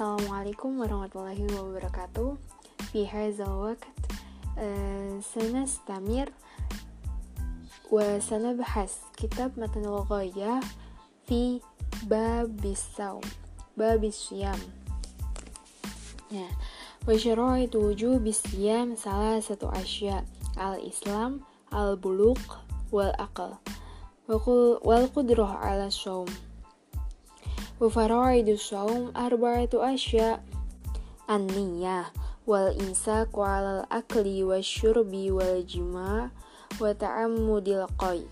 Assalamualaikum warahmatullahi wabarakatuh في هذا الوقت آه، سنستمر وسنبحث كتاب متن الغاية في باب الصوم باب الصيام Ya. وشرائط وجوب الصيام ثلاثة أشياء الإسلام البلوغ والأقل وقل- والقدرة على الصوم وفرائض الصوم أربعة أشياء النية والإمساك على الأكل والشرب والجماع وتعمد القيء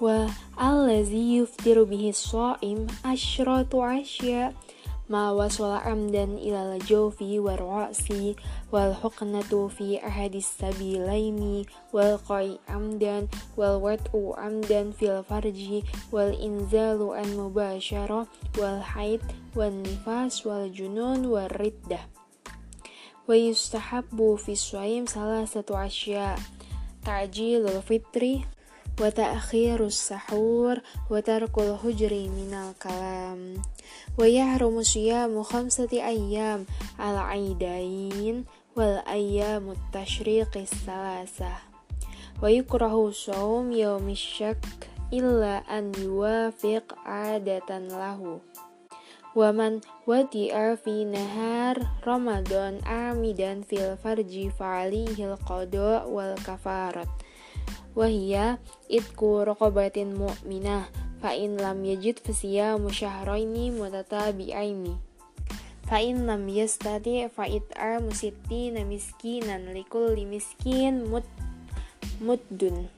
والذي يفطر به الصائم عشرة أشياء ma wasala amdan ilal jawfi wa ra'si wal huqnatu fi ahadis sabilaini wal qai amdan wal wat'u amdan fil farji wal inzalu an mubashara wal haid wal nifas wal junun wal riddah wa yustahabbu fi suaim salah satu asya ta'jilul fitri. وتأخير السحور وترك الهجر من الكلام ويحرم صيام خمسة أيام العيدين والأيام التشريق الثلاثة ويكره صوم يوم الشك إلا أن يوافق عادة له ومن ودع في نهار رمضان عامدا في الفرج فعليه القضاء والكفارة wahia itku rokobatin mu'minah fa'in lam yajid Fa musyahraini mutatabi'aini fa'in lam yastati musiti musitti namiskinan likul limiskin mut muddun.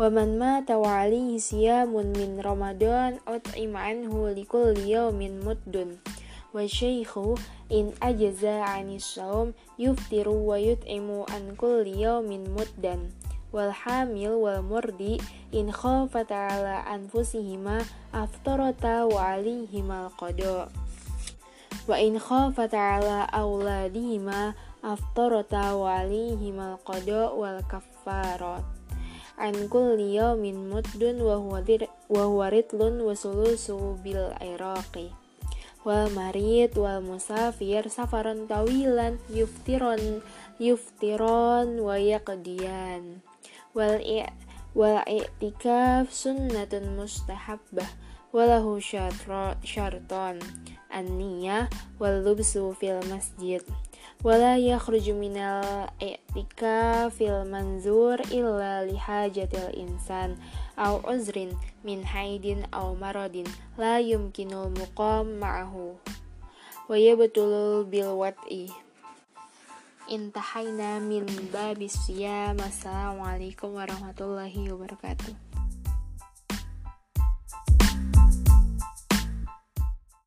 Waman ma tawali hisya siyamun min Ramadan at imaan hu likul dia min muddun. Wa syaikhu in ajaza anis saum yuftiru wa yut'imu an kulli yawmin muddan wal hamil wal murdi in khafata ala anfusihima aftarata wa alihimal qada. Wa in khafata ala auladihima aftarata wa alihimal qada wal kaffarat an kulli yawmin muddun wa huwa wa huwa ritlun wa sulusu bil iraqi wal marid wal musafir safaran tawilan yuftiron yuftiron wa yaqdiyan wal wal i'tikaf sunnatun mustahabbah walahu syarton an-niyah wal lubsu fil masjid wala yakhruju minal i'tika fil manzur illa lihajatil insan au uzrin min haidin au maradin la yumkinul muqam ma'ahu wa yabtulul bil wat'i intahaina min masalah wa warahmatullahi wabarakatuh.